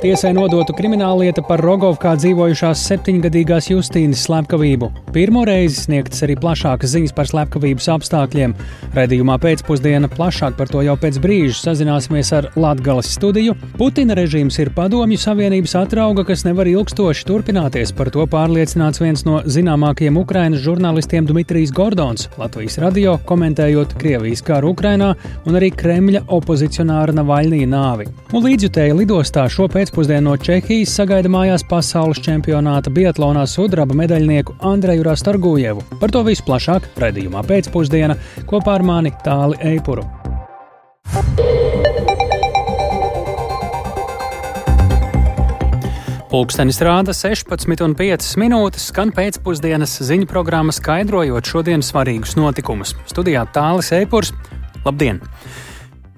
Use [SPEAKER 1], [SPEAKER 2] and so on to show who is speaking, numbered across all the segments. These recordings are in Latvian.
[SPEAKER 1] Tiesai nodotu krimināllieta par Rogovkā dzīvojušās septiņgadīgās Justīnas slepkavību. Pirmo reizi sniegtas arī plašākas ziņas par slepkavības apstākļiem. Redījumā pēcpusdiena plašāk par to jau pēc brīža sazināsimies ar Latgales studiju. Putina režīms ir padomju savienības atrauga, kas nevar ilgstoši turpināties. Par to pārliecināts viens no zināmākajiem Ukrainas žurnālistiem Dmitrijs Gordons, Latvijas radio, komentējot Krievijas karu Ukrainā un arī Kremļa opozicionāra Navaļnija nāvi. Un līdzjutēji lidostā šo pēcpusdienu no Čehijas sagaida mājās pasaules čempionāta biatlonā sudraba medaļnieku Andreju Rastargujevu. Par to visu plašāk redzējumā pēcpusdienā kopā ar mani Tāli Eipuru. Pulkstenis rāda 16,5 minūtes, skan pēcpusdienas ziņu programma skaidrojot šodienas svarīgus notikumus. Studijā Tālis Eipurs. Labdien!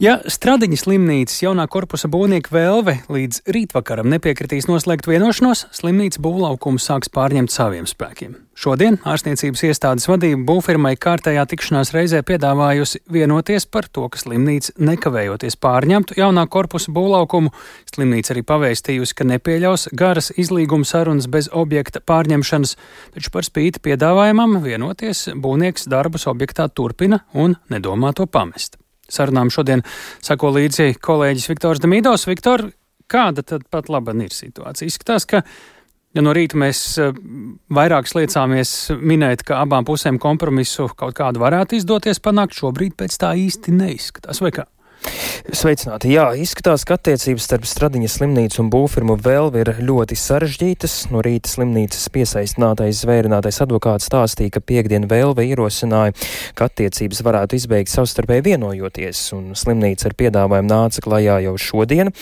[SPEAKER 1] Ja Stradiņas slimnīcas jaunā korpusa būvnieka vēlve līdz rītvakaram nepiekritīs noslēgt vienošanos, slimnīca būvlaukumu sāks pārņemt saviem spēkiem. Šodien ārstniecības iestādes vadība būvfirmai kārtējā tikšanās reizē piedāvājusi vienoties par to, ka slimnīca nekavējoties pārņemtu jaunā korpusa būvlaukumu. Slimnīca arī pavēstījusi, ka nepieļaus garas izlīguma sarunas bez objekta pārņemšanas, taču par spīti piedāvājumam vienoties būvnieks darbus objektā turpina un nedomā to pamest sarunām šodien sako līdzi kolēģis Viktors Damīdovs. Viktor, kāda tad pat laba ir situācija? Izskatās, ka ja no rīta mēs eh, vairākas liecāmies minēt, ka abām pusēm kompromisu kaut kādu varētu izdoties panākt, šobrīd pēc tā īsti neizskatās, vai kā?
[SPEAKER 2] Sveicināti! Jā, izskatās, ka attiecības starp Stradiņas slimnīcu un būvfirmu vēl ir ļoti sarežģītas. No rīta slimnīcas piesaistinātais zvērinātais advokāts stāstīja, ka piekdien vēlve ierosināja, ka attiecības varētu izbeigt savstarpēji vienojoties, un slimnīca ar piedāvājumu nāca klajā jau šodien.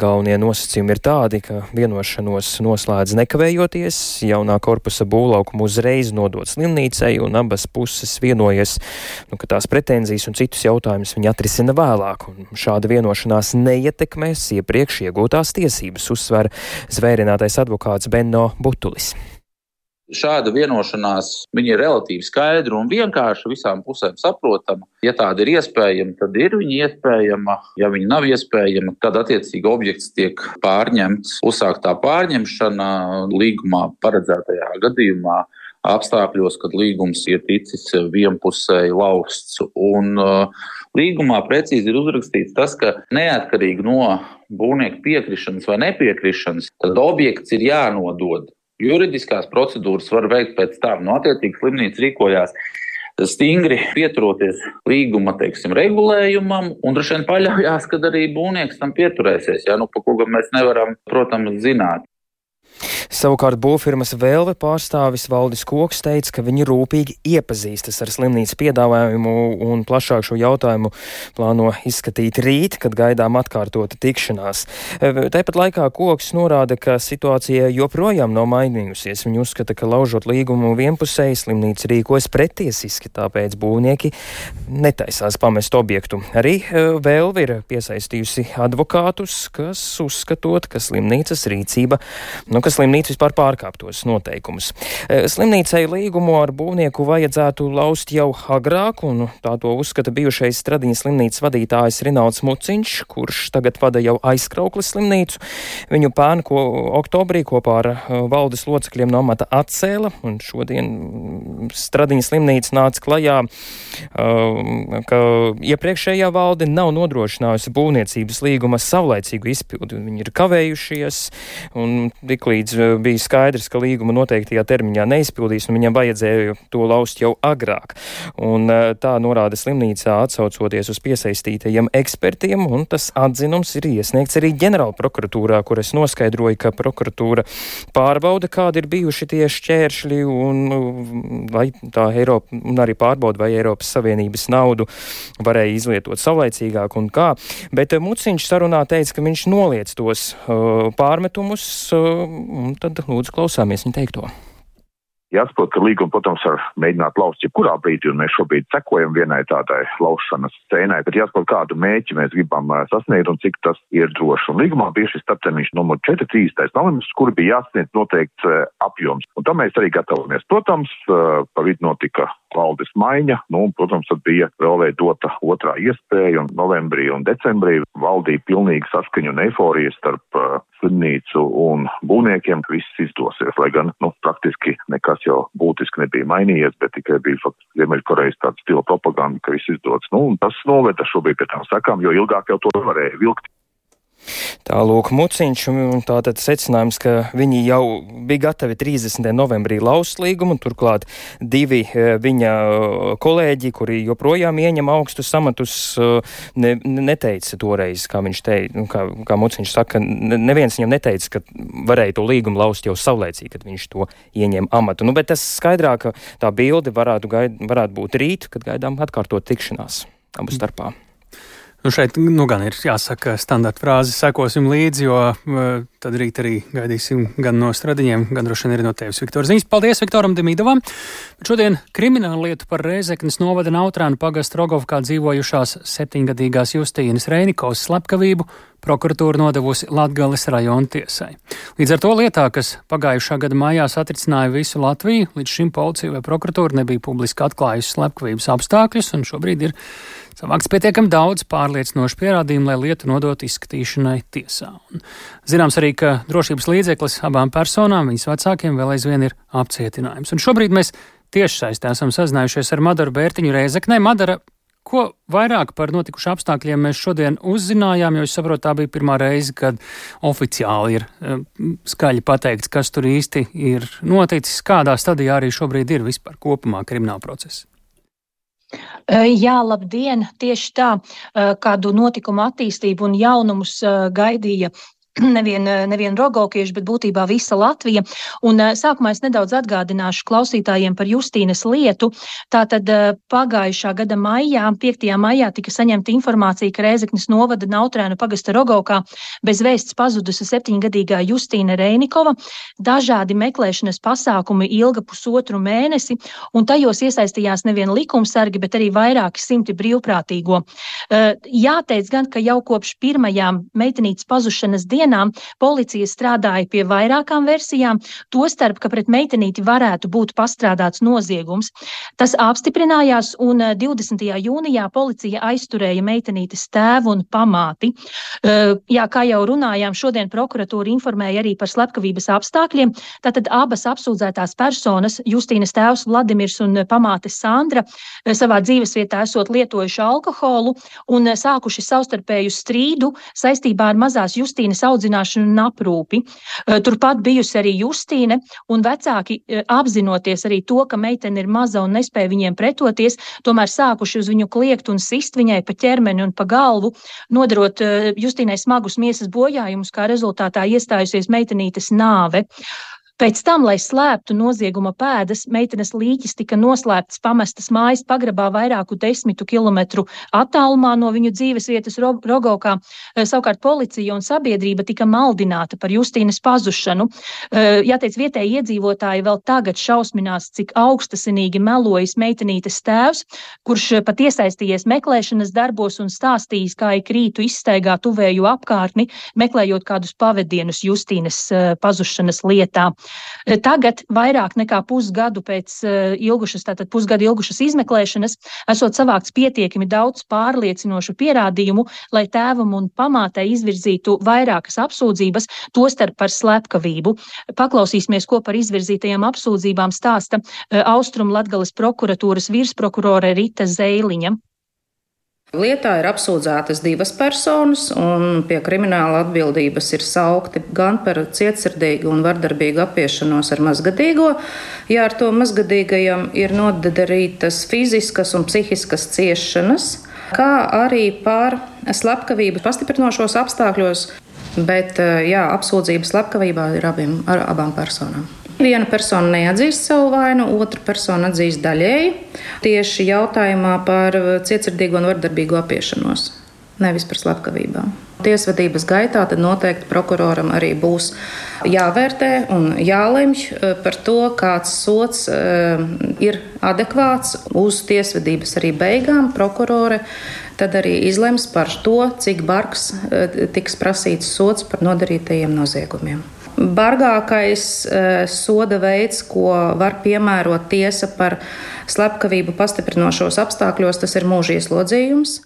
[SPEAKER 2] Galvenie nosacījumi ir tādi, ka vienošanos noslēdz nekavējoties, jaunā korpusa būvlaukuma uzreiz nodot slimnīcai, un abas puses vienojas, nu, ka tās pretenzijas un citus jautājumus viņi atrisina vēlāk šāda vienošanās neietekmēs iepriekš iegūtās tiesības, uzsver zvērinātais advokāts Benno Butulis.
[SPEAKER 3] Šāda vienošanās ir relatīvi skaidra un vienkārša, visām pusēm saprotama. Ja tāda ir iespējama, tad ir viņa iespējama. Ja viņa nav iespējama, tad attiecīgi objekts tiek pārņemts. Uzsāktā pārņemšana līgumā paredzētajā gadījumā apstākļos, kad līgums ir ticis vienpusēji lausts. Un, uh, Līgumā precīzi ir uzrakstīts tas, ka neatkarīgi no būvnieka piekrišanas vai nepiekrišanas, tad objekts ir jānodod. Juridiskās procedūras var veikt pēc tam. No attiecīgi slimnīca rīkojās stingri pieturoties līguma teiksim, regulējumam, un droši vien paļaujās, ka arī būvnieks tam pieturēsies. Ja? Nu, pa ko mēs nevaram, protams, zināt.
[SPEAKER 2] Savukārt būvfirmas vēlve pārstāvis Valdis Koks teica, ka viņi rūpīgi iepazīstas ar slimnīcas piedāvājumu un plašāk šo jautājumu plāno izskatīt rīt, kad gaidām atkārtota tikšanās. Tāpat laikā Koks norāda, ka situācija joprojām nav mainījusies. Viņi uzskata, ka laužot līgumu vienpusēji slimnīca rīkojas pretiesiski, tāpēc būvnieki netaisās pamest objektu. Arī e, vēlve ir piesaistījusi advokātus, kas uzskatot, ka slimnīcas rīcība, nu, ka ka slimnīca vispār pārkāptos noteikumus. E, slimnīcai līgumu ar būvnieku vajadzētu laust jau agrāk, un tā to uzskata bijušais Stradiņas slimnīcas vadītājs Rinalds Muciņš, kurš tagad vada jau aizkrauklis slimnīcu. Viņu pērnu ko oktobrī kopā ar e, valdes locekļiem no amata atcēla, un šodien Stradiņas slimnīca nāca klajā, e, ka iepriekšējā valde nav nodrošinājusi būvniecības līguma savlaicīgu izpildi. Viņi ir kavējušies, un tiklīdz līdz bija skaidrs, ka līguma noteiktajā termiņā neizpildīs, un viņam vajadzēja to laust jau agrāk. Un eh, tā norāda slimnīcā atsaucoties uz piesaistītajiem ekspertiem, un tas atzinums ir iesniegts arī ģenerāla prokuratūrā, kur es noskaidroju, ka prokuratūra pārbauda, kādi ir bijuši tie šķēršļi, un vai tā Eiropa, un arī pārbauda, vai Eiropas Savienības naudu varēja izlietot savlaicīgāk un kā. Bet eh, Muciņš sarunā teica, ka viņš noliec tos uh, pārmetumus, uh, un tad lūdzu klausāmies viņa teikto.
[SPEAKER 4] Jāsaprot, ka līgumu, protams, var mēģināt laust jebkurā brīdī, un mēs šobrīd sekojam vienai tādai laušanas scēnai, bet jāsaprot, kādu mēķi mēs gribam sasniegt un cik tas ir droši. Un līgumā bija šis starptermiņš numur 4.3. novembris, kuri bija jāsniedz noteikts apjoms. Un tam mēs arī gatavojamies. Protams, pa vidu notika valdes maiņa, nu, un, protams, tad bija vēl veidota otrā iespēja, un novembrī un decembrī valdīja pilnīgi saskaņu un eiforija starp slimnīcu un būvniekiem. Viss izdosies, lai gan, nu, praktiski nekas jau būtiski nebija mainījies, bet tikai bija faktiski Ziemeļkorejas tāds stila propaganda, ka viss izdodas. Nu, un tas noveda šobrīd pie tām sekām, jo ilgāk jau to varēja vilkt.
[SPEAKER 2] Tālūk, Muciņš, un tātad secinājums, ka viņi jau bija gatavi 30. novembrī laust līgumu, un turklāt divi e, viņa e, kolēģi, kuri joprojām ieņem augstus amatus, e, ne, neteica toreiz, kā viņš teica, nu, kā, kā Muciņš saka, neviens viņam neteica, ka varēja to līgumu laust jau saulēcīgi, kad viņš to ieņem amatu. Nu, bet tas skaidrāk, ka tā bilde varētu, gaid, varētu būt rīt, kad gaidām atkārtot tikšanās abu starpā. Mm.
[SPEAKER 1] Nu šeit nu, gan ir jāsaka standarta frāze, sekosim līdzi, jo uh, tad rīt arī gaidīsim gan no stradiņiem, gan droši vien arī no tevis, Viktor Ziņas. Paldies Viktoram Demīdovam! Bet šodien krimināla lietu par Rēzeknes novada Nautrānu pagastu Rogovkā dzīvojušās septiņgadīgās Justīnas Reinikovas slepkavību prokuratūra nodevusi Latgales rajona tiesai. Līdz ar to lietā, kas pagājušā gada mājā satricināja visu Latviju, līdz šim policija vai prokuratūra nebija publiski atklājusi slepkavības apstākļus, un šobrīd ir savāks pietiekami daudz pārliecinošu pierādījumu, lai lietu nodot izskatīšanai tiesā. Un zināms arī, ka drošības līdzeklis abām personām, viņas vecākiem, vēl aizvien ir apcietinājums. Un šobrīd mēs tiešsaistē esam sazinājušies ar Madaru Bērtiņu Reizeknē. Madara, ko vairāk par notikušu apstākļiem mēs šodien uzzinājām, jo es saprotu, tā bija pirmā reize, kad oficiāli ir eh, skaļi pateikts, kas tur īsti ir noticis, kādā stadijā arī šobrīd ir vispār kopumā krimināla procesa.
[SPEAKER 5] Jā, labdien! Tieši tā, kādu notikumu attīstību un jaunumus gaidīja nevien, nevien rogaukieši, bet būtībā visa Latvija. Un sākumā es nedaudz atgādināšu klausītājiem par Justīnas lietu. Tātad pagājušā gada maijā, 5. maijā, tika saņemta informācija, ka Rēzeknes novada Nautrēnu pagasta Rogaukā bez vēsts pazudusi septiņgadīgā Justīna Reinikova. Dažādi meklēšanas pasākumi ilga pusotru mēnesi, un tajos iesaistījās nevien likumsargi, bet arī vairāki simti brīvprātīgo. Jāteic gan, ka jau kopš pirmajām meitenītes pazušanas dienām dienām policija strādāja pie vairākām versijām, tostarp, ka pret meitenīti varētu būt pastrādāts noziegums. Tas apstiprinājās, un 20. Eh, jūnijā policija aizturēja meitenītes tēvu un pamāti. Eh, jā, kā jau runājām, šodien prokuratūra informēja arī par slepkavības apstākļiem. Tātad abas apsūdzētās personas, Justīnas tēvs Vladimirs un pamāte Sandra, eh, savā dzīvesvietā esot lietojuši alkoholu un sākuši savstarpēju strīdu saistībā ar mazās Justīnas audzināšanu un aprūpi. Eh, turpat bijusi arī Justīne, un vecāki eh, apzinoties arī to, ka meitene ir maza un nespēja viņiem pretoties, tomēr sākuši uz viņu kliegt un sist viņai pa ķermeni un pa galvu, nodarot eh, Justīnai smagus miesas bojājumus, kā rezultātā iestājusies meitenītes nāve. Pēc tam, lai slēptu nozieguma pēdas, meitenes līķis tika noslēpts pamestas mājas pagrabā vairāku desmitu kilometru attālumā no viņu dzīves vietas Rogaukā. Eh, savukārt policija un sabiedrība tika maldināta par Justīnas pazušanu. Eh, jāteic, vietēji iedzīvotāji vēl tagad šausminās, cik augstasinīgi melojas meitenītes tēvs, kurš pat iesaistījies meklēšanas darbos un stāstījis, kā ik rītu izstaigā tuvēju apkārtni, meklējot kādus pavadienus Justīnas eh, pazušanas lietā. Eh, tagad, vairāk nekā pusgadu pēc eh, ilgušas, tātad pusgadu ilgušas izmeklēšanas, esot savākts pietiekami daudz pārliecinošu pierādījumu, lai tēvam un pamātei izvirzītu vairākas apsūdzības, tostarp par slepkavību. Paklausīsimies, ko par izvirzītajām apsūdzībām stāsta eh, Austrum Latgales prokuratūras virsprokurore Rita Zeiliņa.
[SPEAKER 6] Lietā ir apsūdzētas divas personas, un pie krimināla atbildības ir saukti gan par cietsirdīgu un vardarbīgu apiešanos ar mazgadīgo, ja ar to mazgadīgajam ir nodarītas fiziskas un psihiskas ciešanas, kā arī par slepkavību pastiprinošos apstākļos, bet jā, apsūdzības slepkavībā ir abiem, ar abām personām. Viena persona neatzīst savu vainu, otra persona atzīst daļēji tieši jautājumā par cietsirdīgu un vardarbīgu apiešanos, nevis par slepkavībām. Tiesvedības gaitā tad noteikti prokuroram arī būs jāvērtē un jālemj eh, par to, kāds sots eh, ir adekvāts uz tiesvedības arī beigām. Prokurore tad arī izlems par to, cik bargs tiks prasīts sots par nodarītajiem noziegumiem. Bargākais soda veids, ko var piemērot tiesa par slepkavību pastiprinošos apstākļos, tas ir mūža ieslodzījums.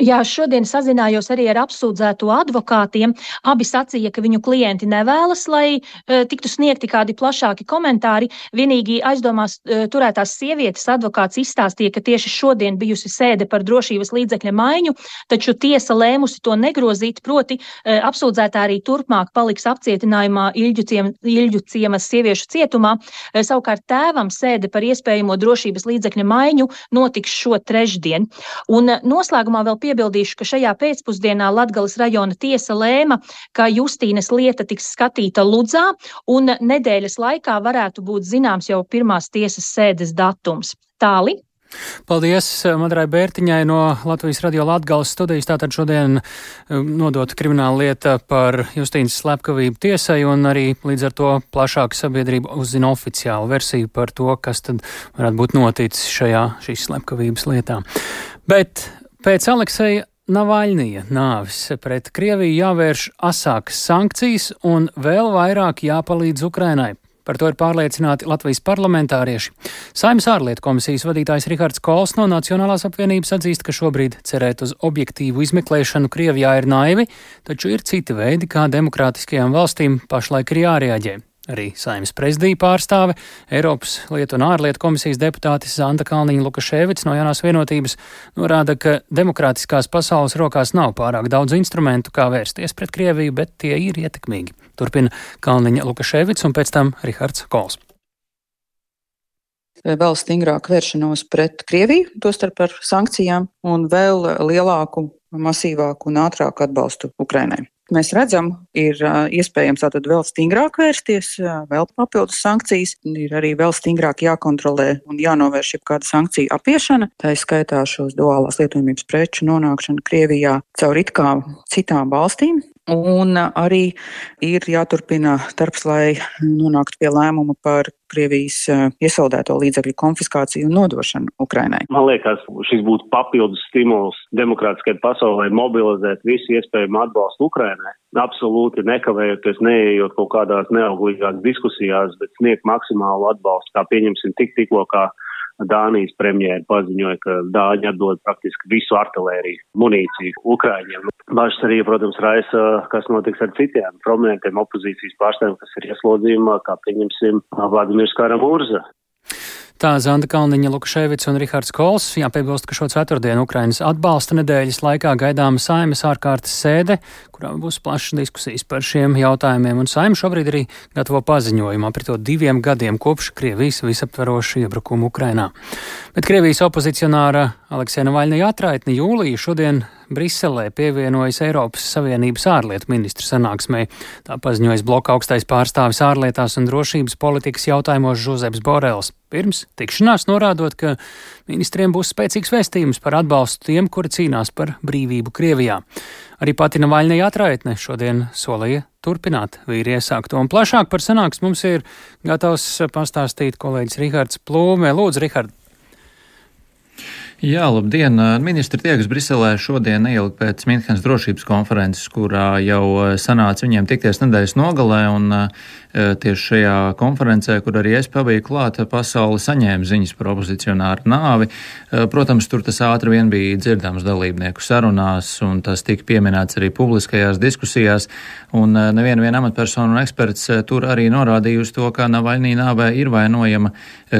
[SPEAKER 5] Jā, šodien sazinājos arī ar apsūdzēto advokātiem. Abi sacīja, ka viņu klienti nevēlas, lai uh, tiktu sniegti kādi plašāki komentāri. Vienīgi aizdomās uh, turētās sievietes advokāts izstāstīja, ka tieši šodien bijusi sēde par drošības līdzekļa maiņu, taču tiesa lēmusi to negrozīt, proti uh, apsūdzētā arī turpmāk paliks apcietinājumā Ilģu, ciem, Ilģu ciemas sieviešu cietumā. Uh, savukārt tēvam sēde par iespējamo drošības līdzekļa maiņu notiks šo trešdien. Un uh, noslēgumā vēl pie piebildīšu, ka šajā pēcpusdienā Latgales rajona tiesa lēma, ka Justīnas lieta tiks skatīta Ludzā, un nedēļas laikā varētu būt zināms jau pirmās tiesas sēdes datums. Tāli.
[SPEAKER 1] Paldies Madrai Bērtiņai no Latvijas radio Latgales studijas. Tātad šodien um, nodota krimināla lieta par Justīnas slepkavību tiesai un arī līdz ar to plašāka sabiedrība uzzina oficiālu versiju par to, kas tad varētu būt noticis šajā šīs slepkavības lietā. Bet Pēc Alekseja Navaļnija nāvis pret Krieviju jāvērš asākas sankcijas un vēl vairāk jāpalīdz Ukrainai. Par to ir pārliecināti Latvijas parlamentārieši. Saimnes ārlietu komisijas vadītājs Rihards Kols no Nacionālās apvienības atzīst, ka šobrīd cerēt uz objektīvu izmeklēšanu Krievijā ir naivi, taču ir citi veidi, kā demokrātiskajām valstīm pašlaik ir jārēģē. Arī saimnes prezidija pārstāve, Eiropas lietu un ārlietu komisijas deputātis Zanta Kalniņa Lukaševits no jaunās vienotības norāda, ka demokrātiskās pasaules rokās nav pārāk daudz instrumentu, kā vērsties pret Krieviju, bet tie ir ietekmīgi. Turpina Kalniņa Lukaševits un pēc tam Rihards Kols
[SPEAKER 7] vēl stingrāku vēršanos pret Krieviju, tostarp ar sankcijām, un vēl lielāku, masīvāku un ātrāku atbalstu Ukrainai mēs redzam, ir iespējams tātad vēl stingrāk vērsties, vēl papildus sankcijas, ir arī vēl stingrāk jākontrolē un jānovērš jebkāda sankcija apiešana. Tā ir skaitā šos duālās lietojumības preču nonākšana Krievijā caur it kā citām valstīm, Un arī ir jāturpina darbs, lai nonāktu pie lēmuma par Krievijas iesaldēto līdzekļu konfiskāciju un nodošanu Ukrainai.
[SPEAKER 8] Man liekas, šis būtu papildus stimuls demokrātiskai pasaulē mobilizēt visu iespējamo atbalstu Ukrainai. Absolūti nekavējoties, neejot kaut kādās neauglīgās diskusijās, bet sniegt maksimālu atbalstu, kā pieņemsim tik tikko kā Dānijas premjera paziņoja, ka Dāņi atdod praktiski visu artilēriju, munīciju Ukraiņiem. Bažas arī, protams, raisa, kas notiks ar citiem prominentiem opozīcijas pārstāvjiem, kas ir ieslodzījumā, kā pieņemsim Vladimirs Karamurza.
[SPEAKER 1] Tā Zanda Kalniņa, Lukaševits un Rihards Kols. Jāpiebilst, ka šo ceturtdienu Ukrainas atbalsta nedēļas laikā gaidāma saimas ārkārtas sēde, kurā būs plašas diskusijas par šiem jautājumiem, un saima šobrīd arī gatavo paziņojumu par to diviem gadiem kopš Krievijas visaptverošu iebrukumu Ukrainā. Bet Krievijas opozicionāra Aleksēna Navaļnija atraitni jūlija šodien Briselē pievienojas Eiropas Savienības ārlietu ministru sanāksmē. Tā paziņojas bloka augstais pārstāvis ārlietās un drošības politikas jautājumos Žuzeps Borels. Pirms tikšanās norādot, ka ministriem būs spēcīgs vēstījums par atbalstu tiem, kuri cīnās par brīvību Krievijā. Arī pati Navaļnija atraitne šodien solīja turpināt vīri iesākto. Un plašāk par sanāks mums ir gatavs pastāstīt kolēģis Rihards Plūmē. Lūdzu, Rihard!
[SPEAKER 9] Jā, labdien! Ministri tiekas Briselē šodien neilgi pēc Minhenes drošības konferences, kurā jau sanāca viņiem tikties nedēļas nogalē, un tieši šajā konferencē, kur arī es pabiju klāt, pasauli saņēma ziņas par opozicionāru nāvi. Protams, tur tas ātri vien bija dzirdams dalībnieku sarunās, un tas tika pieminēts arī publiskajās diskusijās, un neviena viena amatpersona un eksperts tur arī norādīja uz to, ka Navaļnī nāvē ir vainojama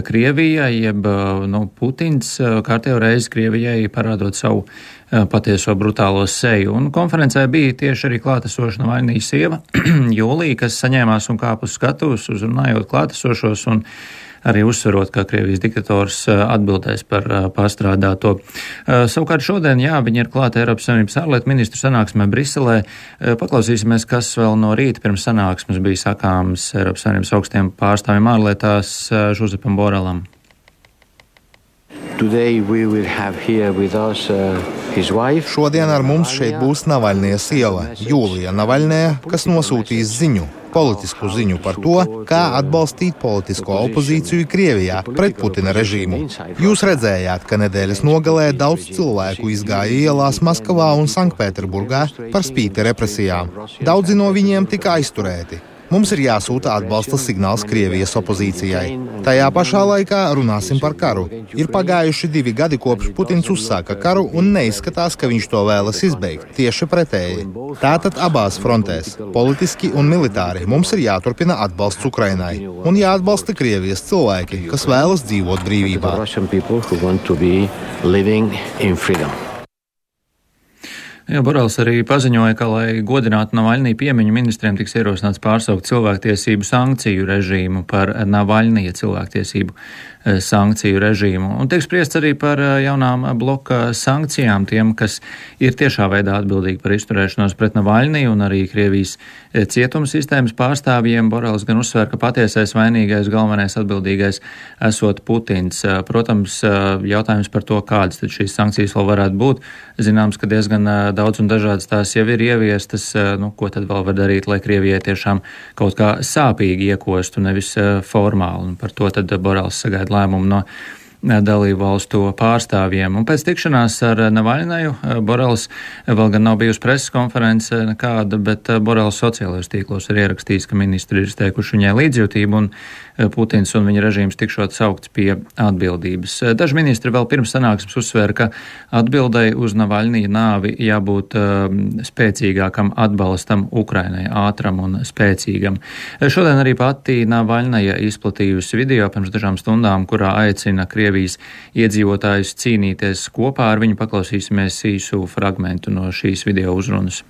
[SPEAKER 9] Krievija, jeb nu, Putins kārtējo reizi Krievijai parādot savu patieso brutālo seju. Un konferencē bija tieši arī klātesoša Navaļnijas sieva Jūlija, kas saņēmās un kāpa uz skatuves, uzrunājot klātesošos un arī uzsverot, ka Krievijas diktators atbildēs par pārstrādāto. Savukārt šodien, jā, viņi ir klāta Eiropas Savienības ārlietu ministru sanāksmē Briselē. Paklausīsimies, kas vēl no rīta pirms sanāksmes bija sakāms Eiropas Savienības augstiem pārstāvjiem ārlietās Žuzepam Borelam.
[SPEAKER 10] Šodien ar mums šeit būs Navaļnie sieva Jūlija Navaļnē, kas nosūtīs ziņu politisku ziņu par to, kā atbalstīt politisko opozīciju Krievijā pret Putina režīmu. Jūs redzējāt, ka nedēļas nogalē daudz cilvēku izgāja ielās Maskavā un Sanktpēterburgā par spīti represijām. Daudzi no viņiem tika aizturēti. Mums ir jāsūta atbalsta signāls Krievijas opozīcijai. Tajā pašā laikā runāsim par karu. Ir pagājuši divi gadi kopš Putins uzsāka karu un neizskatās, ka viņš to vēlas izbeigt. Tieši pretēji. Tātad abās frontēs, politiski un militāri, mums ir jāturpina atbalsts Ukrainai un jāatbalsta Krievijas cilvēki, kas vēlas dzīvot brīvībā.
[SPEAKER 9] Jā, Borels arī paziņoja, ka, lai godinātu Navaļnī piemiņu, ministriem tiks ierosināts pārsaukt cilvēktiesību sankciju režīmu par Navaļnija cilvēktiesību Eh, sankciju režīmu. Un tiek spriests arī par eh, jaunām bloka sankcijām tiem, kas ir tiešā veidā atbildīgi par izturēšanos pret Navaļnī un arī Krievijas eh, cietuma sistēmas pārstāvjiem. Borels gan uzsver, ka patiesais vainīgais, galvenais atbildīgais esot Putins. Protams, jautājums par to, kādas tad šīs sankcijas vēl varētu būt. Zināms, ka diezgan daudz un dažādas tās jau ir ieviestas. Nu, ko tad vēl var darīt, lai Krievijai tiešām kaut kā sāpīgi iekostu, nevis formāli. Un par to tad Borels sagaida lēmumu no dalību valstu pārstāvjiem. Un pēc tikšanās ar Navaļnaju Borelis vēl gan nav bijusi preses konference nekāda, bet Borelis sociālajos tīklos ir ierakstījis, ka ministri ir izteikuši viņai līdzjūtību un Putins un viņa režīms tikšot saukts pie atbildības. Daži ministri vēl pirms sanāksmes uzsvēra, ka atbildēji uz Navaļnija nāvi jābūt uh, spēcīgākam atbalstam Ukrainai, ātram un spēcīgam. Šodien arī pati Navaļnaja izplatījusi video pirms dažām stundām, kurā aicina Krievijas iedzīvotājus cīnīties kopā ar viņu. Paklausīsimies īsu fragmentu no šīs video uzrunas.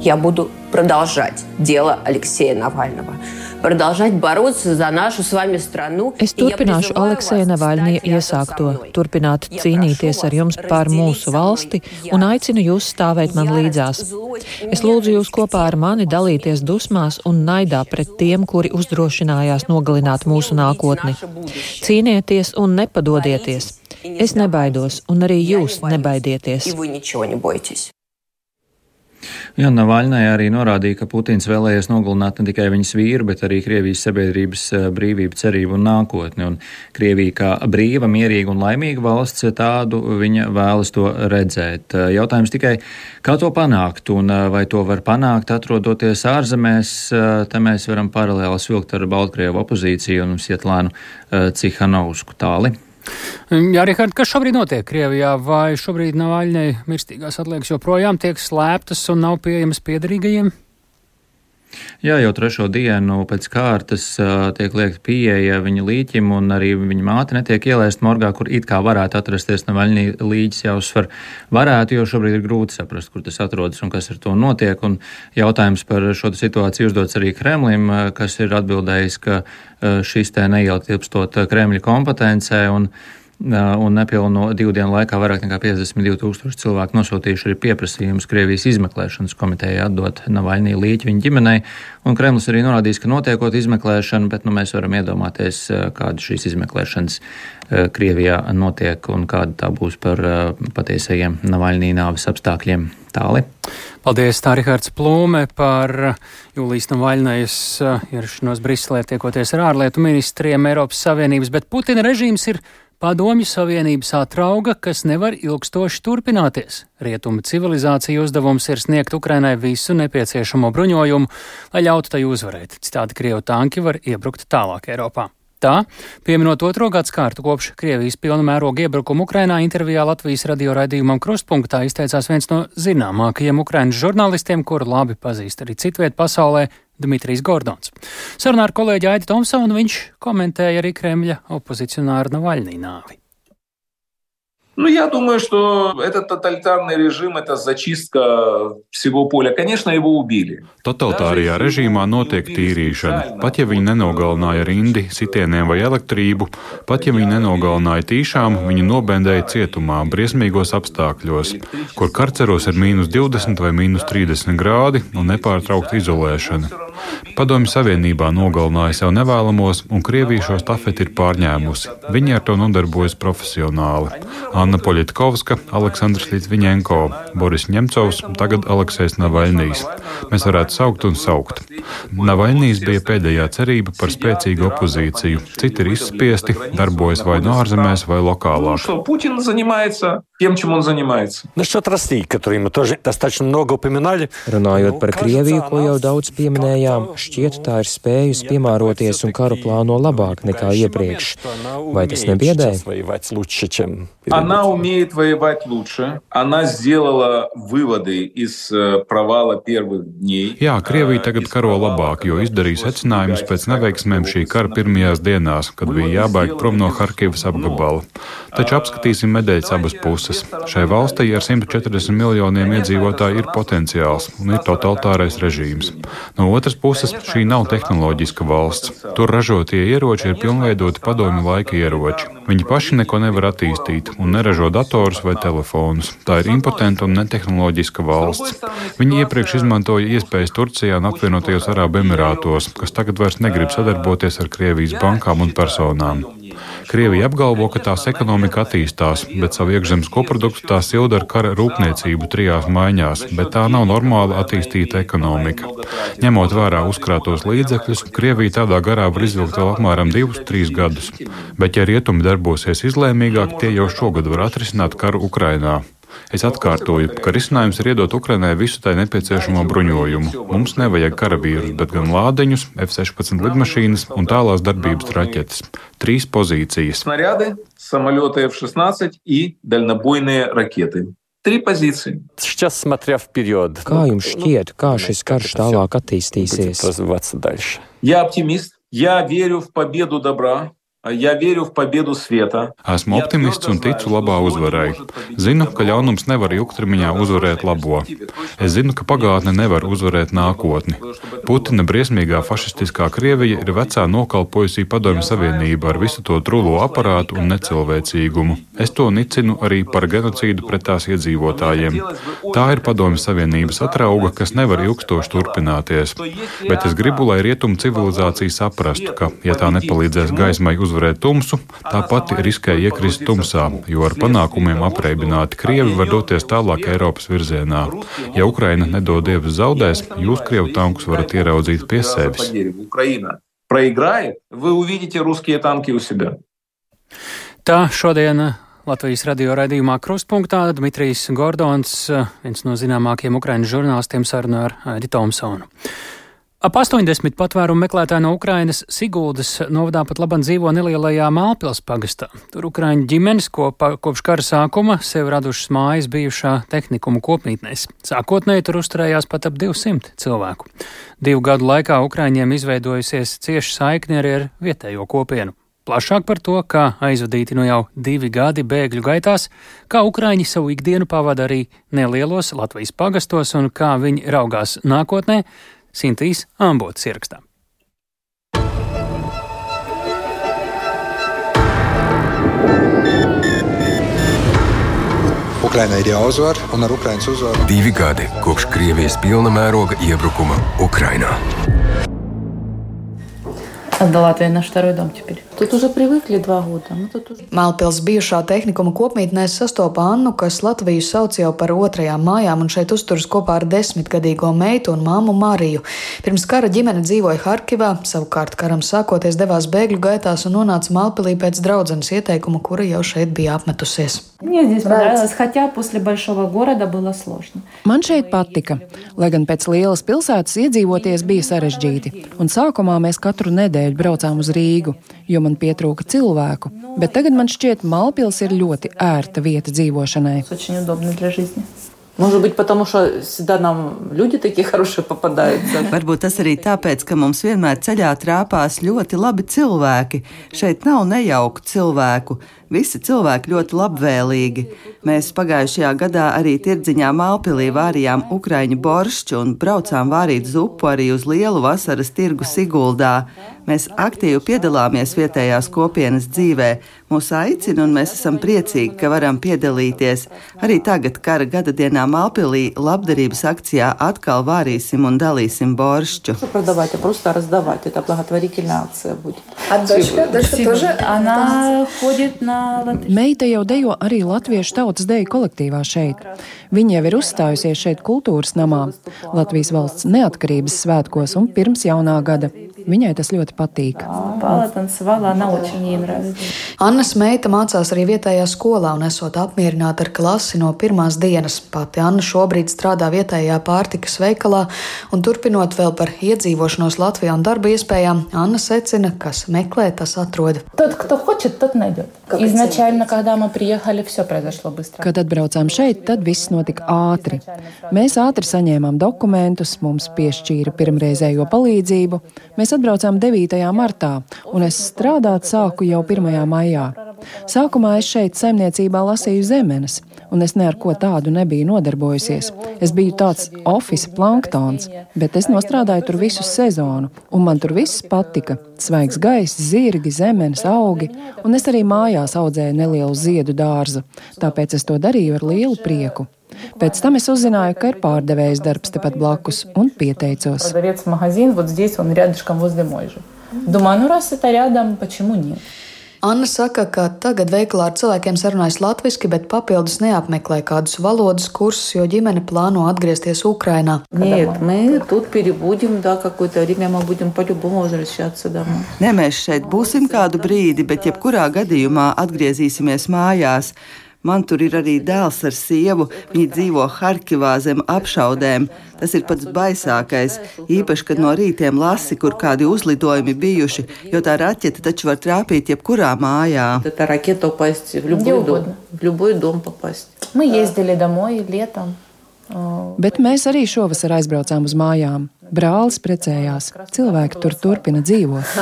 [SPEAKER 11] Я буду продолжать дело Алексея Навального продолжать бороться за наšu с вами страну.
[SPEAKER 12] Es turpināšu Alekseja Navaļņa iesākto, turpināt cīnīties ar jums par mūsu valsti un aicinu jūs stāvēt man līdzās. Es lūdzu jūs kopā ar mani dalīties dusmās un naidā pret tiem, kuri uzdrošinājās nogalināt mūsu nākotni. Cīnieties un nepadodieties. Es nebaidos, un arī jūs nebaidieties.
[SPEAKER 9] Jā, Navaļnai arī norādīja, ka Putins vēlējies nogalināt ne tikai viņas vīru, bet arī Krievijas sabiedrības eh, brīvību, cerību un nākotni. Un Krievija kā brīva, mierīga un laimīga valsts, tādu viņa vēlas to redzēt. Eh, jautājums tikai, kā to panākt un eh, vai to var panākt, atrodoties ārzemēs. Te mēs varam paralēli vilkt ar Baltkrievu opozīciju un Sietlānu Cihanovsku tāli.
[SPEAKER 1] Jā, Rihard, kas šobrīd notiek Krievijā? Vai šobrīd Navaļņai mirstīgās atliekas joprojām tiek slēptas un nav pieejamas piedarīgajiem?
[SPEAKER 9] Jā, jau trešo dienu pēc kārtas tiek liekta pieeja viņa līķim, un arī viņa māte netiek ielaista morgā, kur it kā varētu atrasties Navaļņī līķis jāuzsver. Varētu, jo šobrīd ir grūti saprast, kur tas atrodas un kas ar to notiek. Un jautājums par šo situāciju uzdots arī Kremlim, kas ir atbildējis, ka šis te neietilpstot Kremļa kompetencē. Un, uh, un nepilnu divu dienu laikā vairāk nekā 52 tūkstoši cilvēku nosūtījuši arī pieprasījumus Krievijas izmeklēšanas komitejai atdot Navaļnī līķi viņa ģimenei, un Kremlis arī norādījis, ka notiekot izmeklēšana, bet nu, mēs varam iedomāties, kāda šīs izmeklēšanas Krievijā notiek un kāda tā būs par patiesajiem Navaļnī nāves apstākļiem. Tāli.
[SPEAKER 1] Paldies, tā Rihards Plūme par Jūlijas Navaļnais ierašanos Briselē tiekoties ar ārlietu ministriem Eiropas Savienības, bet Putina režīms ir Padomju Savienības atrauga, kas nevar ilgstoši turpināties. Rietumu civilizācija uzdevums ir sniegt Ukrainai visu nepieciešamo bruņojumu, lai ļautu tai uzvarēt. Citādi Krievu tanki var iebrukt tālāk Eiropā. Tā, pieminot otro gads kārtu kopš Krievijas pilna mēroga iebrukuma Ukrainā, intervijā Latvijas radio raidījumam Krustpunktā izteicās viens no zināmākajiem Ukrainas žurnālistiem, kuru labi pazīst arī citviet pasaulē - Dmitrijs Gordons. Sarunā ar kolēģi Aidi Tomsonu viņš komentēja arī Kremļa opozicionāru Navaļnī nāvi.
[SPEAKER 13] Ну, я думаю, что этот тоталитарный режим – это зачистка всего поля. Конечно, его убили.
[SPEAKER 14] Totalitārijā režīmā notiek tīrīšana. Pat ja viņi nenogalināja rindi, sitieniem vai elektrību, pat ja viņi nenogalināja tīšām, viņi nobendēja cietumā, briesmīgos apstākļos, kur karceros ir mīnus 20 vai mīnus 30 grādi un nepārtraukta izolēšana. Padomju Savienībā nogalināja sev nevēlamos, un Krievija šo stafeti ir pārņēmusi. Viņi ar to nodarbojas profesionāli. Anna Poļitkovska, Aleksandrs Litviņenko, Boris Ņemcovs, tagad Aleksējs Navaļnīs. Mēs varētu saukt un saukt. Navaļnīs bija pēdējā cerība par spēcīgu opozīciju. Citi ir izspiesti, darbojas vai no ārzemēs, vai lokālāk.
[SPEAKER 15] Тем, чем он занимается. Насчет России, которую мы тоже достаточно много упоминали.
[SPEAKER 2] Runājot par Krieviju, ko jau daudz pieminējām, šķiet, tā ir spējusi piemēroties un karu plāno labāk nekā iepriekš. Vai tas nebiedē?
[SPEAKER 13] Она умеет воевать лучше. Она сделала выводы из провала первых dней.
[SPEAKER 14] Jā, Krievija tagad karo labāk, jo izdarīja secinājumus pēc neveiksmēm šī kara pirmajās dienās, kad bija jābaig prom no Harkivas apgabala. Taču apskatīsim medaļas abas puses puses. Šai valstī ar 140 miljoniem iedzīvotāju ir potenciāls un ir totalitārais režīms. No otras puses, šī nav tehnoloģiska valsts. Tur ražotie ieroči ir pilnveidoti padomju laika ieroči. Viņi paši neko nevar attīstīt un neražo datorus vai telefonus. Tā ir impotenta un netehnoloģiska valsts. Viņi iepriekš izmantoja iespējas Turcijā un apvienotajos Arābu Emirātos, kas tagad vairs negrib sadarboties ar Krievijas bankām un personām. Krievija apgalvo, ka tās ekonomika attīstās, bet savu iekšzemes koproduktu tās ilda ar kara rūpniecību trijās maiņās, bet tā nav normāla attīstīta ekonomika. Ņemot vērā uzkrātos līdzekļus, Krievija tādā garā var izvilkt vēl apmēram divus, trīs gadus. Bet, ja rietumi darbosies izlēmīgāk, tie jau šogad var atrisināt karu Ukrainā. Es atkārtoju, ka risinājums ir iedot Ukrainai visu tai nepieciešamo bruņojumu. Mums nevajag karavīrus, bet gan lādiņus, F-16 lidmašīnas un tālās darbības raķetes. Trīs pozīcijas.
[SPEAKER 13] Снаряды, самолеты F-16 и дальнобойные ракеты. Три позиции.
[SPEAKER 2] Сейчас, смотря вперед. Kā jums šķiet, kā šis karš tālāk attīstīsies?
[SPEAKER 13] Я оптимист. Я верю в победу добра.
[SPEAKER 14] Esmu optimists un ticu labā uzvarai. Zinu, ka ļaunums nevar ilgtermiņā uzvarēt labo. Es zinu, ka pagātne nevar uzvarēt nākotni. Putina briesmīgā fašistiskā Krievija ir vecā nokalpojusī padomju savienība ar visu to trulo aparātu un necilvēcīgumu. Es to nicinu arī par genocīdu pret tās iedzīvotājiem. Tā ir padomju savienības atrauga, kas nevar ilgstoši turpināties. Bet es gribu, lai rietumu civilizācija saprastu, ka, ja tā nepalīdzēs gaismai uzvarēt, uzvarēt tumsu, tā pati riskē iekrist tumsā, jo ar panākumiem apreibināti Krievi var doties tālāk Eiropas virzienā. Ja Ukraina nedod dievs zaudēs, jūs Krievu tankus varat ieraudzīt pie sevis.
[SPEAKER 13] Проиграет, вы увидите русские танки у себя.
[SPEAKER 1] Tā šodien Latvijas radio raidījumā Krustpunktā Dmitrijs Gordons, viens no zināmākajiem Ukraiņu žurnālistiem, sarunā ar Aidi Tomsonu. Ap 80 patvērumu meklētāji no Ukrainas Siguldas novadā pat labam dzīvo nelielajā Mālpils pagastā. Tur Ukraiņu ģimenes kopā, kopš kara sākuma sev radušas mājas bijušā tehnikuma kopmītnēs. Sākotnēji tur uzturējās pat ap 200 cilvēku. Divu gadu laikā Ukraiņiem izveidojusies cieša saikne arī ar vietējo kopienu. Plašāk par to, kā aizvadīti no jau divi gadi bēgļu gaitās, kā Ukraiņi savu ikdienu pavada arī nelielos Latvijas pagastos un kā viņi raugās nākotnē, Sintīs Ambotas ierakstā.
[SPEAKER 16] Ukraiņai ir jāuzvar, un ar Ukraiņas uzvaru
[SPEAKER 17] divi gadi kopš Krievijas pilna mēroga iebrukuma Ukrainā.
[SPEAKER 18] Отдала твой наш второй дом теперь. Тут уже привыкли два года. Nu, уже... Mālpils bijušā tehnikuma kopmītnē sastopa Annu, kas Latviju sauc jau par otrajām mājām, un šeit uzturas kopā ar desmitgadīgo meitu un māmu Mariju. Pirms kara ģimene dzīvoja Harkivā, savukārt karam sākoties devās bēgļu gaitās un nonāca Mālpilī pēc draudzenes ieteikuma, kura jau šeit bija apmetusies.
[SPEAKER 12] Man šeit patika, lai gan pēc lielas pilsētas iedzīvoties bija sarežģīti, un sākumā mēs katru nedēļu braucām uz Rīgu, jo man pietrūka cilvēku, bet tagad man šķiet, Malpils ir ļoti ērta vieta dzīvošanai.
[SPEAKER 18] Может быть, потому что всегда нам люди такие хорошие попадаются.
[SPEAKER 19] Varbūt tas arī tāpēc, ka mums vienmēr ceļā trāpās ļoti labi cilvēki. Šeit nav nejauku cilvēku. Visi cilvēki ļoti labvēlīgi. Mēs pagājušajā gadā arī tirdziņā Mālpilī vārījām ukraiņu boršķu un braucām vārīt zupu arī uz lielu vasaras tirgu Siguldā. Mēs aktīvi piedalāmies vietējās kopienas dzīvē, mūs aicina un mēs esam priecīgi, ka varam piedalīties. Arī tagad, kara gada dienā Mālpilī, labdarības akcijā atkal vārīsim un dalīsim boršķu.
[SPEAKER 12] Meita jau dejo arī Latviešu tautas deju kolektīvā šeit. Viņa jau ir uzstājusies šeit kultūras namā, Latvijas valsts neatkarības svētkos un pirms jaunā gada. Viņai tas ļoti patīk.
[SPEAKER 18] Annas meita mācās arī vietējā skolā un esot apmierināta ar klasi no pirmās dienas. Pati Anna šobrīd strādā vietējā pārtikas veikalā un turpinot vēl par iedzīvošanos Latvijā un darba iespējām, Anna secina, kas meklē, tas atrod.
[SPEAKER 20] Тот, кто хочет, тот найдет. Изначально, когда мы приехали, все произошло быстро.
[SPEAKER 12] Kad atbraucām šeit, tad viss notika ātri. Mēs ātri saņēmām dokumentus, mums piešķīra pirmreizējo palīdzību. Mēs atbraucām 9. martā, un es strādāt sāku jau 1. maijā. Sākumā es šeit saimniecībā lasīju zemenes, un es ne ar ko tādu nebiju nodarbojusies. Es biju tāds oficiāls planktons, bet es nostrādāju tur visu sezonu, un man tur viss patika. Svaigs gaiss, zirgi, zemenes, augi, un es arī mājās audzēju nelielu ziedu dārzu, tāpēc es to darīju ar lielu prieku. Pēc tam es uzzināju, ka ir pārdevējas darbs tepat blakus, un pieteicos.
[SPEAKER 20] Продавец магазин вот здесь, он рядышком возле мой же. Думаю, ну раз это рядом, почему нет?
[SPEAKER 18] Anna saka, ka tagad veikalā ar cilvēkiem sarunājas latviešu, bet papildus neapmeklē kādus valodas kursus, jo ģimene plāno atgriezties Ukrajinā.
[SPEAKER 19] Nē, mēs šeit būsim kādu brīdi, bet jebkurā gadījumā atgriezīsimies mājās. Man tur ir arī dēls ar sievu. Viņi dzīvo Harkivā zem apšaudēm. Tas ir pats baisākais. Īpaši, kad no rītiem lasi, kur kādi uzlidojumi bijuši, jo tā raķete taču var trāpīt jebkurā mājā.
[SPEAKER 6] Это ракета упасть в любой дом, в любой дом попасть.
[SPEAKER 20] Мы ездили домой летом.
[SPEAKER 12] Bet mēs arī šovasar aizbraucām uz mājām. Brālis precējās, cilvēki tur turpina dzīvot.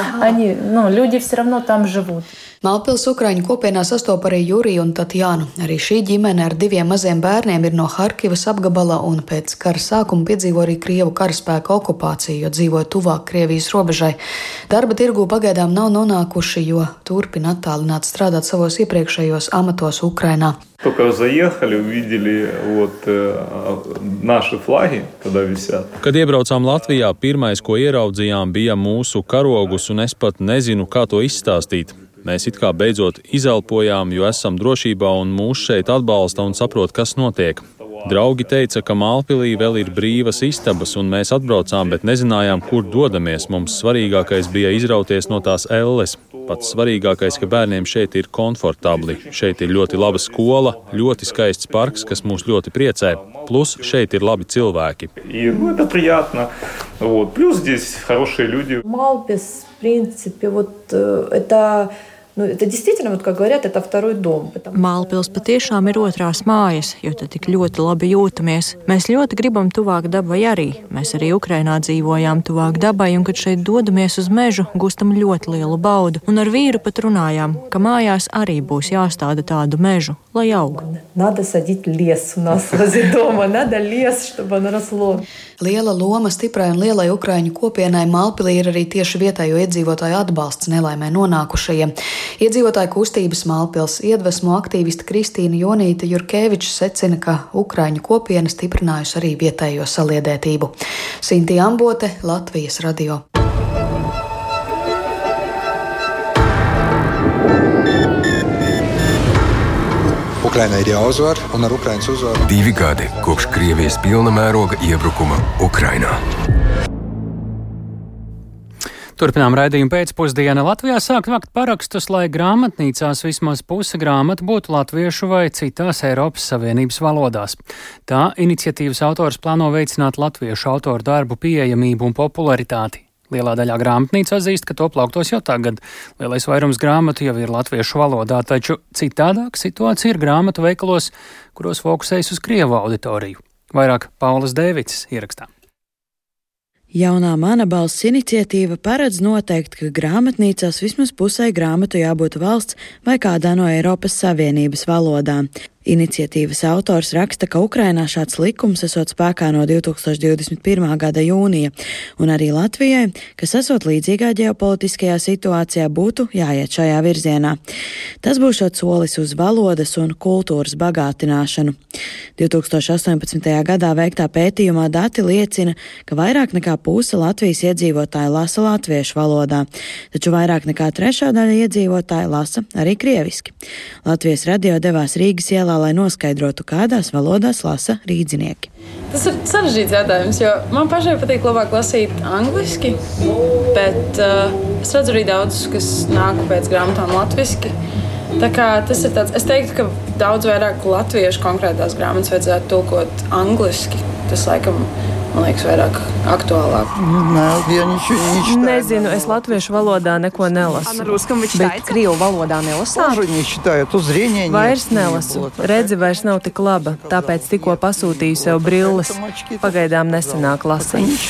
[SPEAKER 18] Malpils Ukrāņu kopienā sastop arī Juriju un Tatjānu. Arī šī ģimene ar diviem maziem bērniem ir no Harkivas apgabala un pēc kara sākuma piedzīvo arī Krievu karaspēka okupāciju, jo dzīvo tuvāk Krievijas robežai. Darba tirgū pagaidām nav nonākuši, jo turpina attālināt strādāt savos iepriekšējos amatos Ukrainā.
[SPEAKER 21] Только заехали, увидели вот э, наши флаги, когда висят.
[SPEAKER 22] Kad iebraucām Latvijā, pirmais, ko ieraudzījām, bija mūsu karogus, un es pat nezinu, kā to izstāstīt. Mēs it kā beidzot izelpojām, jo esam drošībā un mūs šeit atbalsta un saprot, kas notiek. Draugi teica, ka Mālpilī vēl ir brīvas istabas, un mēs atbraucām, bet nezinājām, kur dodamies. Mums svarīgākais bija izrauties no tās elles. Pats svarīgākais, ka bērniem šeit ir komfortabli. Šeit ir ļoti laba skola, ļoti skaists parks, kas mūs ļoti priecē. Plus šeit ir labi cilvēki.
[SPEAKER 21] И ну, это приятно. Вот. Плюс здесь хорошие люди.
[SPEAKER 23] Малпис, в принципе, вот э, это Nu, это действительно, вот, как говорят, это второй дом.
[SPEAKER 24] Mālpils patiešām ir otrās mājas, jo te tik ļoti labi jūtamies. Mēs ļoti gribam tuvāk dabai arī. Mēs arī Ukrainā dzīvojām tuvāk dabai, un kad šeit dodamies uz mežu, gūstam ļoti lielu baudu. Un ar vīru pat runājām, ka mājās arī būs jāstāda tādu mežu, lai aug.
[SPEAKER 23] Надо садить лес у нас возле дома, надо лес, чтобы оно росло.
[SPEAKER 18] Liela loma stiprai un lielai Ukrāņu kopienai Malpilī ir arī tieši vietējo iedzīvotāju atbalsts nelaimē nonākušajiem. Iedzīvotāju kustības Malpils iedvesmo aktīviste Kristīna Jonīta Jurkeviča secina, ka Ukrāņu kopiena stiprinājusi arī vietējo saliedētību. Sinti Ambote, Latvijas radio.
[SPEAKER 16] Ukrainai ir jāuzvar, un ar Ukraiņas uzvaru
[SPEAKER 17] Divi gadi kopš Krievijas pilna mēroga iebrukuma Ukrainā.
[SPEAKER 1] Turpinām raidījumu pēcpusdienā. Latvijā sākt vakt parakstus, lai grāmatnīcās vismaz puse grāmatu būtu latviešu vai citās Eiropas Savienības valodās. Tā iniciatīvas autors plāno veicināt latviešu autoru darbu pieejamību un popularitāti. Lielā daļā grāmatnīca atzīst, ka to plauktos jau tagad. Lielais vairums grāmatu jau ir latviešu valodā, taču citādāk situācija ir grāmatu veikalos, kuros fokusējas uz krievu auditoriju. Vairāk Paulas Dēvicis ierakstā.
[SPEAKER 25] Jaunā mana balss iniciatīva paredz noteikt, ka grāmatnīcās vismaz pusē grāmatu jābūt valsts vai kādā no Eiropas Savienības valodām. Iniciatīvas autors raksta, ka Ukrainā šāds likums esot spēkā no 2021. gada jūnija, un arī Latvijai, kas esot līdzīgā ģeopolitiskajā situācijā, būtu jāiet šajā virzienā. Tas būs solis uz valodas un kultūras bagātināšanu. 2018. gadā veiktā pētījumā dati liecina, ka vairāk nekā puse Latvijas iedzīvotāju lasa latviešu valodā, taču vairāk nekā trešā daļa iedzīvotāju lasa arī krieviski. Latvijas radio devās Rīgas ielā lai noskaidrotu, kādās valodās lasa rīdzinieki.
[SPEAKER 26] Tas ir sarežģīts jautājums, jo man pašai patīk labāk lasīt angliski, bet uh, es redzu arī daudzus, kas nāk pēc grāmatām latviešu. Tā kā tas ir tāds, es teiktu, ka daudz vairāk latviešu konkrētās grāmatas vajadzētu tulkot angliski. Tas laikam man liekas, vairāk aktuālāk.
[SPEAKER 27] Nezinu, es latviešu valodā neko nelasu. Bet krievu valodā nelasām? Vairs nelasu. Redzi vairs nav tik laba, tāpēc tikko pasūtīju sev brilles. Pagaidām nesenāk lasīt.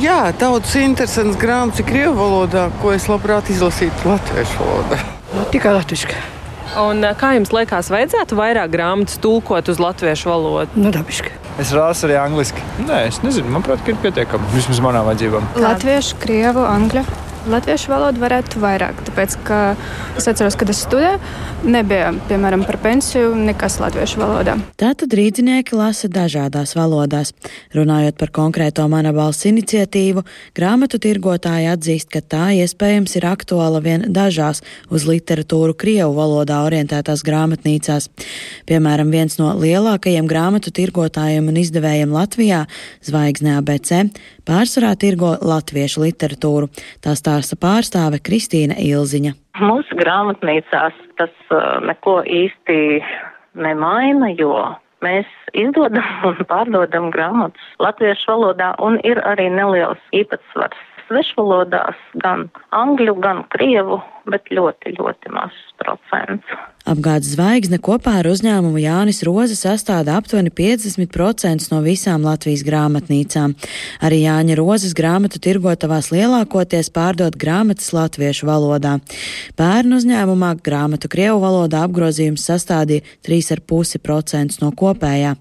[SPEAKER 28] Jā, daudz interesants grāmatas krievu valodā, ko es labprāt izlasītu latviešu valodā.
[SPEAKER 27] Tikai latviešu. Un kā jums liekas, vajadzētu vairāk grāmatas tulkot uz latviešu valodu?
[SPEAKER 28] Nu, dabiski.
[SPEAKER 29] Es rasu arī angliski. Nē, es nezinu, manuprāt, ir pietiekami. Vismaz manām vajadzībām.
[SPEAKER 30] Latviešu, krievu, angļu. Latviešu valodu varētu vairāk, tāpēc, ka es atceros, kad es studēju, nebija, piemēram, par pensiju nekas latviešu valodā.
[SPEAKER 25] Tātad rīdzinieki lasa dažādās valodās. Runājot par konkrēto mana balss iniciatīvu, grāmatu tirgotāji atzīst, ka tā iespējams ir aktuāla vien dažās uz literatūru Krievu valodā orientētās grāmatnīcās. Piemēram, viens no lielākajiem grāmatu tirgotājiem un izdevējiem Latvijā, Zvaigzne ABC, pārsvarā tirgo latviešu literatūru. Tā stāsta pārstāve Kristīna Ilziņa.
[SPEAKER 31] Mūsu grāmatnīcās tas uh, neko īsti nemaina, jo mēs izdodam un pārdodam grāmatas latviešu valodā un ir arī neliels īpatsvars svešvalodās, gan angļu, gan krievu, bet ļoti, ļoti mazs procents.
[SPEAKER 25] Apgādes zvaigzne kopā ar uzņēmumu Jānis Roze sastāda aptuveni 50% no visām Latvijas grāmatnīcām. Arī Jāņa Rozes grāmatu tirgotavās lielākoties pārdod grāmatas latviešu valodā. Pērn uzņēmumā grāmatu krievu valodā apgrozījums sastādīja 3,5% no kopējā.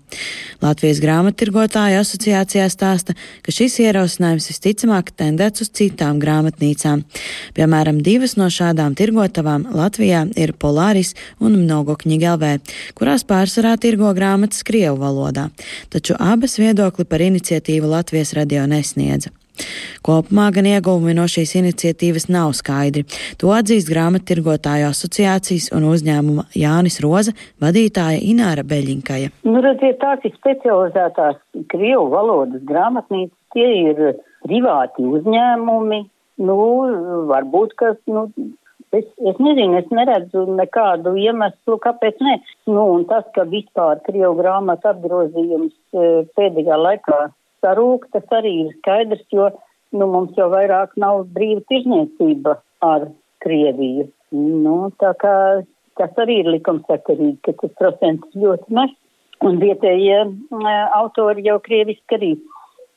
[SPEAKER 25] Latvijas grāmattirgotāju asociācijā stāsta, ka šis ierosinājums visticamāk tendēts uz citām grāmatnīcām. Piemēram, divas no šādām tirgotavām Latvijā ir Polāris un Mnogokņiga LV, kurās pārsvarā tirgo grāmatas Krievu valodā, taču abas viedokli par iniciatīvu Latvijas radio nesniedza. Kopumā gan ieguvumi no šīs iniciatīvas nav skaidri. To atzīst grāmattirgotāju asociācijas un uzņēmuma Jānis Roza vadītāja Ināra Beļinkaja.
[SPEAKER 32] Nu, redziet, tās ir specializētās Krievu valodas grāmatnīcas, tie ir privāti uzņēmumi. Nu, varbūt, ka nu, Es, es nezinu, es neredzu nekādu iemeslu, kāpēc ne. Nu, un tas, ka vispār Krievu grāmatu apgrozījums e, pēdējā laikā sarūk, tas arī ir skaidrs, jo nu, mums jau vairāk nav brīva tirzniecība ar Krieviju. Nu, tā kā tas arī ir likumsakarīgi, ka tas procents ļoti maz. Un vietējie e, autori jau krieviski arī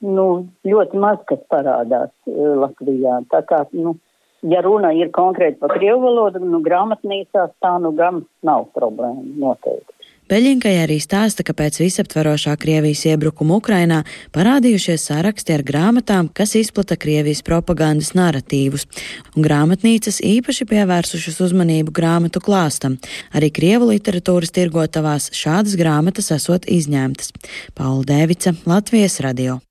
[SPEAKER 32] nu, ļoti maz kas parādās e, Latvijā. Tā kā, nu, ja runa ir konkrēti par krievu valodu, nu grāmatnīcās tā nu gan nav problēma noteikti.
[SPEAKER 25] Beļinkai arī stāsta, ka pēc visaptvarošā Krievijas iebrukuma Ukrainā parādījušies saraksti ar grāmatām, kas izplata Krievijas propagandas narratīvus, un grāmatnīcas īpaši pievērsušas uzmanību grāmatu klāstam. Arī Krievu literatūras tirgotavās šādas grāmatas esot izņemtas. Paula Dēvica, Latvijas radio.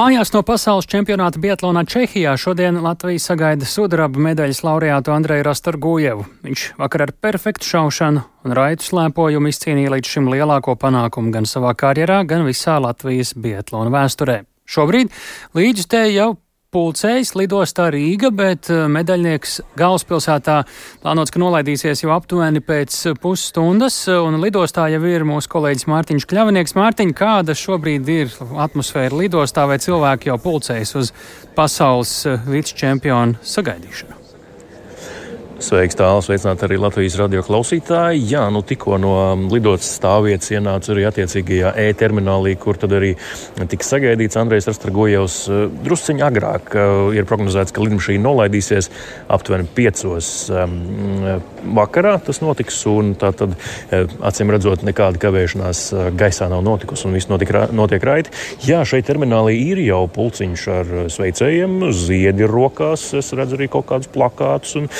[SPEAKER 1] Mājās no pasaules čempionāta Bietlānā Čehijā šodien Latvija sagaida sudraba medaļas laureātu Andreju Rastorgujevu. Viņš vakar ar perfektu šaušanu un raitu slēpojumu izcīnīja līdz šim lielāko panākumu gan savā karjerā, gan visā Latvijas Bietlāna vēsturē. Šobrīd līdz te jau pulcējs lidostā Rīga, bet eh, medaļnieks galvaspilsētā plānots, ka nolaidīsies jau aptuveni pēc pusstundas, un lidostā jau ir mūsu kolēģis Mārtiņš Kļavinieks. Mārtiņ, kāda šobrīd ir atmosfēra lidostā, vai cilvēki jau pulcējas uz pasaules eh, vicečempionu sagaidīšanu?
[SPEAKER 33] Sveiks, tālāk, sveicināt arī Latvijas radio klausītāji. Jā, nu tikko no um, lidostas stāvvietas ienāca arī attiecīgajā e-terminālī, kur tad arī tika sagaidīts Andrejs Rastragojevs. Uh, drusciņā agrāk uh, ir prognozēts, ka lidmašīna nolaidīsies aptuveni piecos um, vakarā. Tas notiks, un tā tad uh, acīm redzot, nekāda kavēšanās gaisā nav notikusi, un viss notiek, notiek raiti. Jā, šeit terminālī ir jau pulciņš ar sveicējiem, ziedi rokās, es redzu arī kaut kādus plakātus, un,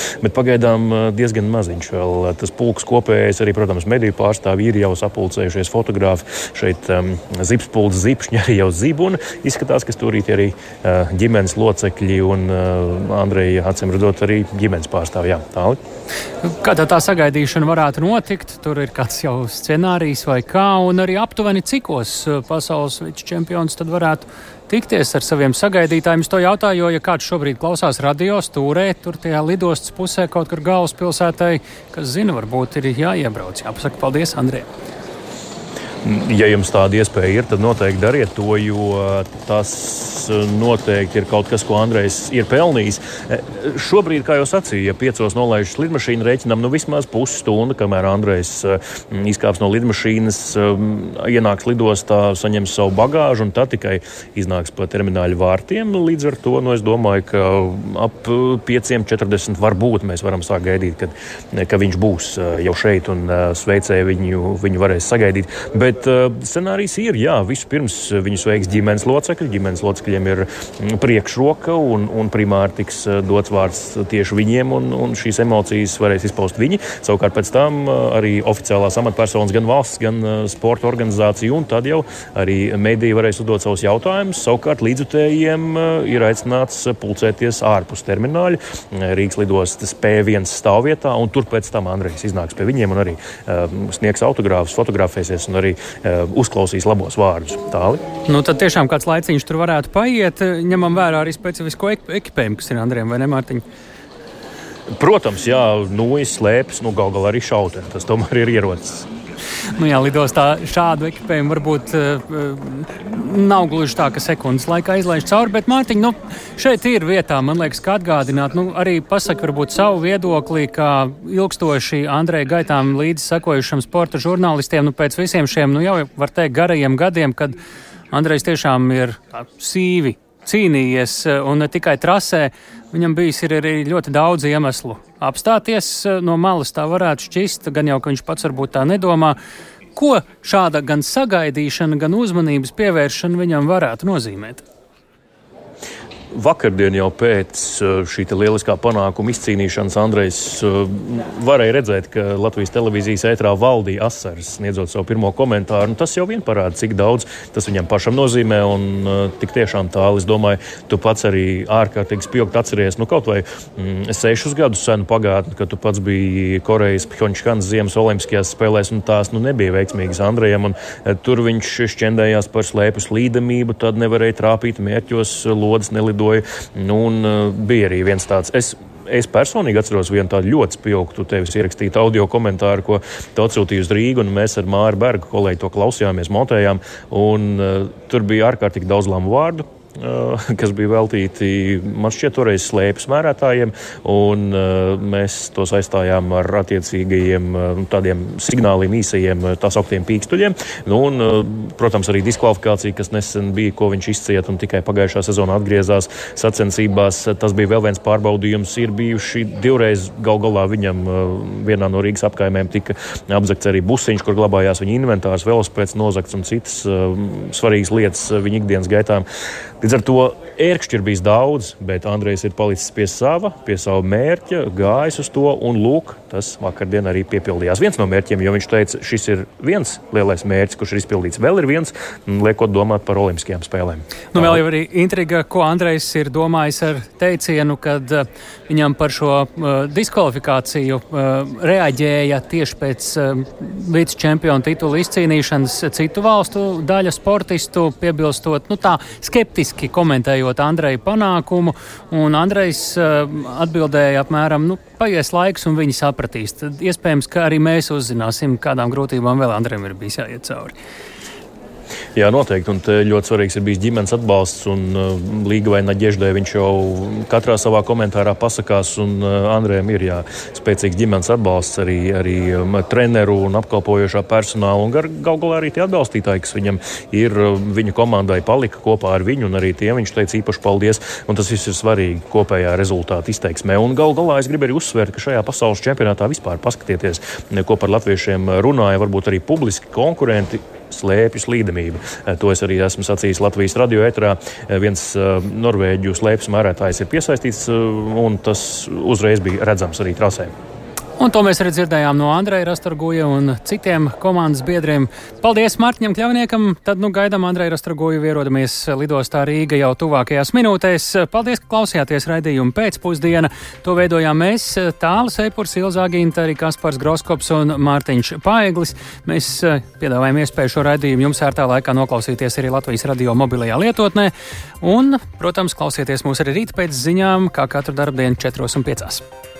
[SPEAKER 33] pagaidām pagaidām diezgan maziņš. Vēl tas pulks kopējais, arī, protams, mediju pārstāvji ir jau sapulcējušies fotografi. Šeit um, zipspults zipšņi arī jau zib un izskatās, ka turīt arī uh, ģimenes locekļi un uh, Andreja acīm redzot arī ģimenes pārstāvji. Jā, tālāk.
[SPEAKER 1] Kā tā, tā sagaidīšana varētu notikt? Tur ir kāds jau scenārijs vai kā, un arī aptuveni cikos pasaules čempions tad varētu tikties ar saviem sagaidītājiem. Es to jautāju, jo, ja kāds šobrīd klausās radio stūrē, tur tajā lidostas pusē kaut kur galvaspilsētai, kas zina, varbūt ir jāiebrauc. Jāpasaka paldies, Andrej!
[SPEAKER 33] Ja jums tāda iespēja ir, tad noteikti dariet to, jo tas noteikti ir kaut kas, ko Andrejs ir pelnījis. E, šobrīd, kā jau sacīju, ja piecos nolaižas lidmašīnu, rēķinam nu vismaz pusstunda, kamēr Andrejs e, izkāps no lidmašīnas, e, ienāks lidostā, saņems savu bagāžu un tad tikai iznāks pa termināļu vārtiem. Līdz ar to nu, es domāju, ka ap 5.40 varbūt mēs varam sākt gaidīt, kad, ka viņš būs jau šeit un sveicēji viņu, viņu varēs sagaidīt. Bet Bet uh, scenārijs ir, jā, vispirms viņu sveiks ģimenes locekļi. Ģimenes locekļiem ir mm, priekšroka un, un primāri tiks uh, dots vārds tieši viņiem, un, un šīs emocijas varēs izpaust viņi. Savukārt pēc tam arī oficiālās amatpersonas, gan valsts, gan sporta organizācija, un tad jau arī mediji varēs uzdot savus jautājumus. Savukārt līdzutējiem ir aicināts pulcēties ārpus termināļa Rīgas lidostas P1 stāvvietā, un tur pēc tam Andrejs iznāks pie viņiem un arī uh, sniegs autogrāfus, fotografēsies un arī uzklausīs labos vārdus. Tāli.
[SPEAKER 1] Nu, tad tiešām kāds laiciņš tur varētu paiet, ņemam vērā arī specifisko ekipējumu, kas ir Andriem vai ne Mārtiņam.
[SPEAKER 33] Protams, jā, nūjas slēpjas, nu gal galā arī šautē. Tas tomēr ir ierocis
[SPEAKER 1] nu, jā, lidostā šādu ekipējumu varbūt uh, nav gluži tā, ka sekundes laikā izlaiž cauri. Bet, Mārtiņ, nu, šeit ir vietā, man liekas, kā atgādināt, nu, arī pasakot varbūt savu viedokli, kā ilgstoši Andrei gaitām līdzi sekojušam sporta žurnālistiem, nu, pēc visiem šiem, nu, jau var teikt, garajiem gadiem, kad Andrejs tiešām ir sīvi cīnījies un ne tikai trasē, viņam bijis arī ļoti daudz iemeslu apstāties eh, no malas tā varētu šķist, gan jau, ka viņš pats varbūt tā nedomā. Ko šāda gan sagaidīšana, gan uzmanības pievēršana viņam varētu nozīmēt?
[SPEAKER 33] Vakardien jau pēc uh, šī lieliskā panākuma izcīnīšanas Andrejs uh, varēja redzēt, ka Latvijas televīzijas ētrā valdīja asars, sniedzot savu pirmo komentāru. Tas jau vien parāda, cik daudz tas viņam pašam nozīmē. Un uh, tik tiešām tālu, es domāju, tu pats arī ārkārtīgi spilgt atceries nu, kaut vai mm, sešus gadus senu pagātni, kad tu pats biji Korejas Pjončkānas Ziemas Olimpiskajās spēlēs, un tās nu, nebija veiksmīgas Andrejam. Un, tur viņš šķendējās par slēpes līdamību, tad nevarēja trāpīt mērķos, lodes nelidoja lidoja. Nu, un, uh, bija arī viens tāds. Es, Es personīgi atceros vienu tādu ļoti spilgtu tevis ierakstītu audio komentāru, ko tu atsūtīji uz Rīgu, un mēs ar Māru Bergu kolēģi to klausījāmies, montējām. Un, uh, tur bija ārkārtīgi daudz lamu vārdu kas bija veltīti man šķiet, toreiz slēpes mērētājiem, un eh, mēs to saistījām ar attiecīgajiem eh, tādiem signāliem, īsajiem, tā sauktiem pīkstuļiem. Nu, un, protams, arī diskvalifikācija, kas nesen bija, ko viņš izcieta un tikai pagājušā sezonā atgriezās sacensībās. Tas bija vēl viens pārbaudījums. Ir bijuši divreiz gal galā viņam vienā no Rīgas apkaimēm tika apzakts arī busiņš, kur glabājās viņa inventārs, velospēds nozakts un citas svarīgas lietas viņa ikdienas gaitām. Līdz ar to ērkšķi ir bijis daudz, bet Andrejs ir palicis pie sava, pie sava mērķa, gājis uz to un lūk, tas vakardien arī piepildījās. Viens no mērķiem, jo viņš teica, šis ir viens lielais mērķis, kurš ir izpildīts. Vēl ir viens, liekot domāt par Olimpiskajām spēlēm.
[SPEAKER 1] Nu, vēl jau arī intriga, ko Andrejs ir domājis ar teicienu, kad uh, viņam par šo uh, diskvalifikāciju uh, reaģēja tieši pēc uh, līdz čempionu titulu izcīnīšanas citu valstu daļa sportistu, piebilstot nu, tā skeptiski komentējot Andreja panākumu. Un Andrejs uh, atbildēja apmēram, nu, paies laiks un viņi sapratīs. Tad iespējams, ka arī mēs uzzināsim, kādām grūtībām vēl Andrejam ir bijis jāiet cauri.
[SPEAKER 33] Jā, noteikti. Un ļoti svarīgs ir bijis ģimenes atbalsts. Un uh, Līga vai Naģeždē viņš jau katrā savā komentārā pasakās. Un uh, Andrejam ir jā, spēcīgs ģimenes atbalsts arī, arī um, treneru un apkalpojošā personāla. Un gal galā arī tie atbalstītāji, kas viņam ir, uh, viņa komandai palika kopā ar viņu. Un arī tiem viņš teica īpaši paldies. Un tas viss ir svarīgi kopējā rezultāta izteiksmē. Un gal galā es gribu arī uzsvērt, ka šajā pasaules čempionātā vispār paskatieties, ko par latviešiem runāja, varbūt arī publiski konkurenti slēpju slīdamība. To es arī esmu sacījis Latvijas radio etrā. Viens norvēģu slēpju mērētājs ir piesaistīts, un tas uzreiz bija redzams arī trasē.
[SPEAKER 1] Un to mēs arī dzirdējām no Andreja Rastorguja un citiem komandas biedriem. Paldies Mārtiņam Kļavniekam. Tad nu gaidām Andreju Rastorguju ierodamies lidostā Rīga jau tuvākajās minūtēs. Paldies, ka klausījāties raidījumu pēcpusdiena. To veidojām mēs Tālis Eipurs, Ilzā Ginta, arī Kaspars Groskops un Mārtiņš Paeglis. Mēs eh, piedāvājam iespēju šo raidījumu jums ērtā laikā noklausīties arī Latvijas radio mobilajā lietotnē. Un, protams, klausieties mūs arī rīt pēc ziņām, kā katru darbdienu 4 un 5.